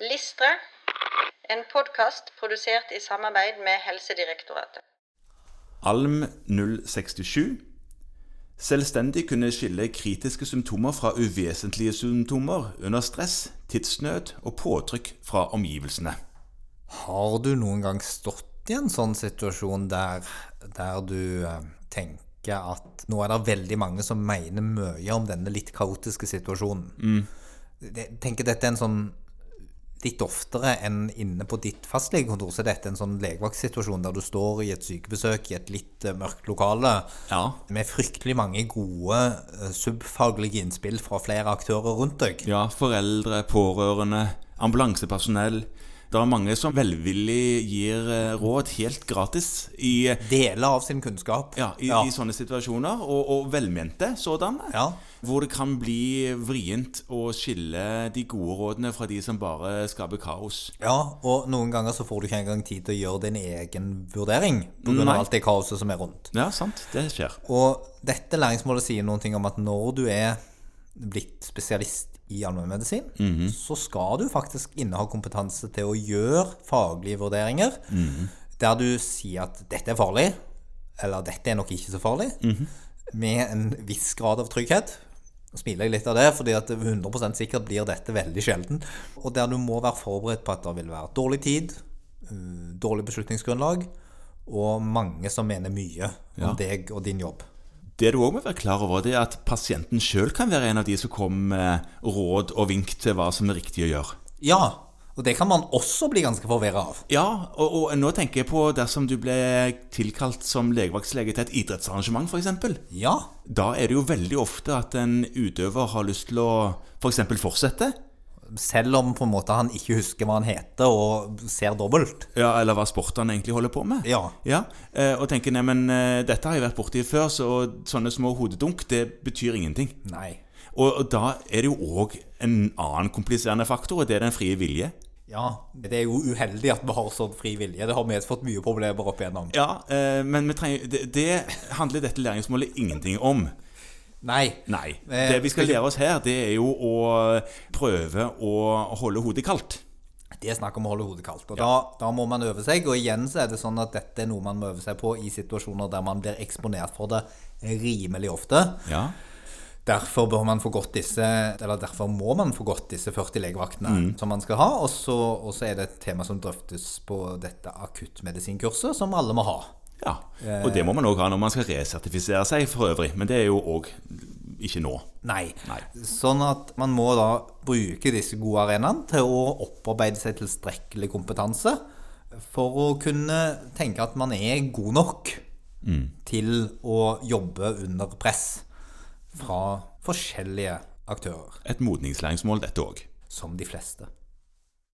Listre, en podkast produsert i samarbeid med Helsedirektoratet. Alm 067. Selvstendig kunne skille kritiske symptomer fra uvesentlige symptomer under stress, tidsnød og påtrykk fra omgivelsene. Har du noen gang stått i en sånn situasjon der, der du eh, tenker at nå er det veldig mange som mener mye om denne litt kaotiske situasjonen? Jeg tenker dette er en sånn litt oftere enn inne på ditt fastlegekontor, så er dette en sånn legevaktsituasjon der du står i et sykebesøk i et litt eh, mørkt lokale Ja. med fryktelig mange gode eh, subfaglige innspill fra flere aktører rundt deg. Ja, foreldre, pårørende, ambulansepersonell. Det er mange som velvillig gir eh, råd helt gratis i, Deler av sin kunnskap. ja, i, i sånne situasjoner, og, og velmente sådanne. Ja. Hvor det kan bli vrient å skille de gode rådene fra de som bare skaper kaos. Ja, og noen ganger så får du ikke engang tid til å gjøre din egen vurdering pga. Alt det kaoset som er rundt. Ja, sant. Det skjer. Og dette læringsmålet sier noen ting om at når du er blitt spesialist i allmennmedisin, så skal du faktisk inneha kompetanse til å gjøre faglige vurderinger der du sier at dette er farlig, eller dette er nok ikke så farlig, med en viss grad av trygghet. Smiler jeg litt av det, fordi at 100% sikkert blir dette veldig sjelden. Og der du må være forberedt på at det vil være dårlig tid, øh, dårlig beslutningsgrunnlag, og mange som mener mye om Ja. deg og din jobb. Det du òg må være klar over, det er at pasienten sjøl kan være en av de som kommer med råd og vink til hva som er riktig å gjøre. Ja, og det kan man også bli ganske forvirra av. Ja, og, og nå tenker jeg på dersom du ble tilkalt som legevaktslege til et idrettsarrangement f.eks. Ja, Da er det jo veldig ofte at en utøver har lyst til å f.eks. For fortsette. selv om på en måte han ikke husker hva han heter og ser dobbelt. Ja, eller hva sport han egentlig holder på med. Ja. Ja, eh, Og tenker nei, men eh, dette har jeg vært borti før, så sånne små hodedunk, det betyr ingenting. Nei. Og, og da er det jo òg en annen kompliserende faktor, og det er den frie vilje. Ja, det er jo uheldig at vi har sånn fri vilje. Det har medført mye problemer opp igjennom. Ja, eh, men vi trenger, det, det handler dette læringsmålet ingenting om. Nei. Nei. Eh, Det vi skal lære oss her, det er jo å prøve å holde hodet kaldt. Det er snakk om å holde hodet kaldt. Og da, da må man øve seg. Og igjen så er det sånn at dette er noe man må øve seg på i situasjoner der man blir eksponert for det rimelig ofte. Ja. Derfor man disse Eller derfor må man få gått disse 40 legevaktene som man skal ha. Og så, er det et tema som drøftes på dette akuttmedisinkurset, som alle må ha. ja. Og det må man òg ha når man skal resertifisere seg for øvrig, men det er jo òg ikke nå. Nei. Nei. Sånn at man må da bruke disse gode arenaene til å opparbeide seg tilstrekkelig kompetanse for å kunne tenke at man er god nok til å jobbe under press fra forskjellige aktører, Et modningslæringsmål, dette òg. som de fleste.